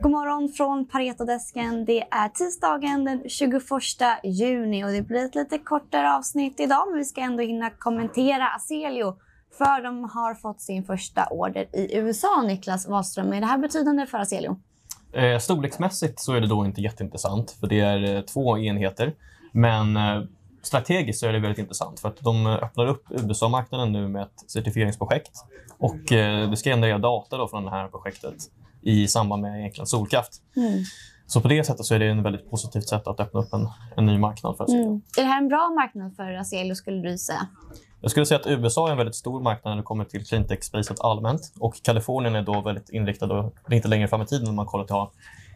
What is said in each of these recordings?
God morgon från Paretodesken. Det är tisdagen den 21 juni och det blir ett lite kortare avsnitt idag men vi ska ändå hinna kommentera Aselio för de har fått sin första order i USA. Niklas Wahlström, är det här betydande för Aselio? Eh, storleksmässigt så är det då inte jätteintressant för det är eh, två enheter. Men eh, strategiskt så är det väldigt intressant för att de öppnar upp USA-marknaden nu med ett certifieringsprojekt och eh, det ska generera data då från det här projektet i samband med egentligen solkraft. Mm. Så på det sättet så är det en väldigt positivt sätt att öppna upp en, en ny marknad för Aselio. Mm. Är det här en bra marknad för Aselio skulle du säga? Jag skulle säga att USA är en väldigt stor marknad när det kommer till cleantech-spacet allmänt. Och Kalifornien är då väldigt inriktad och lite längre fram i tiden när man kollar till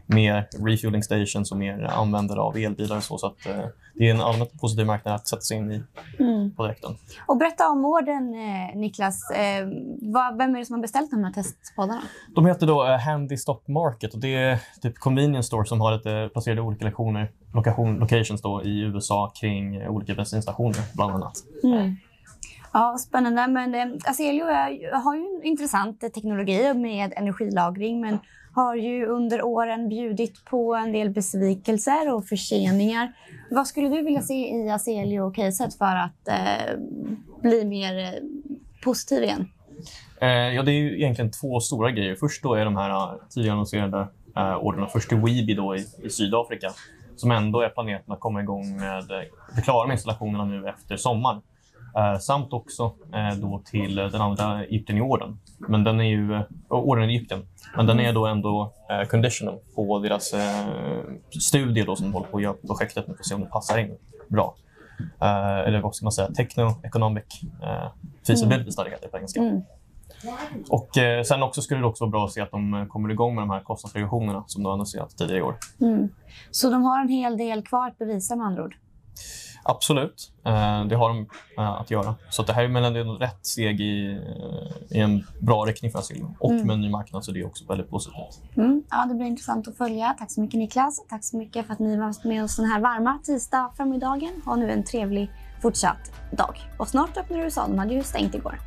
mer refueling stations och mer användare av elbilar och så. Så att, eh, det är en allmänt positiv marknad att sätta sig in i Mm. på direkten. Och berätta om orden, eh, Niklas. Eh, vad, vem är det som har beställt de här testpoddarna? De heter då eh, Handy Stock Market och det är typ convenience store som har lite placerade olika lokationer, lokation, locations då i USA kring eh, olika bensinstationer bland annat. Mm. Ja, spännande. Men eh, Aselio är, har ju en intressant teknologi med energilagring men har ju under åren bjudit på en del besvikelser och förseningar. Vad skulle du vilja se i Aselio-caset för att eh, bli mer eh, positiv igen? Eh, ja, det är ju egentligen två stora grejer. Först då är de här eh, tidigare annonserade eh, orderna. Först till Weeby då i, i Sydafrika som ändå är planerat att komma igång med, bli klara med installationerna nu efter sommaren. Eh, samt också eh, då till eh, den andra Egypten i orden. Men den är ju, eh, orden i Egypten. Men den är då ändå eh, conditional på deras studie då som håller på att göra projektet nu för att se om det passar in bra. Eller vad ska man säga? Techno-economic feasibility study heter det på engelska. Mm. Och eh, sen också skulle det också vara bra att se att de kommer igång med de här kostnadsreduktionerna som de har annonserat tidigare i år. Mm. Så de har en hel del kvar att bevisa med andra ord? Absolut, eh, det har de eh, att göra. Så det här är mellan är ett rätt steg i, eh, i en bra riktning för Asilio. Och Mm. med en ny marknad så är det också väldigt positivt. Mm. Ja, det blir intressant att följa. Tack så mycket Niklas. Tack så mycket för att ni var med oss den här varma tisdag förmiddagen. Ha nu en trevlig fortsatt dag. Och snart öppnar USA. De hade ju stängt igår.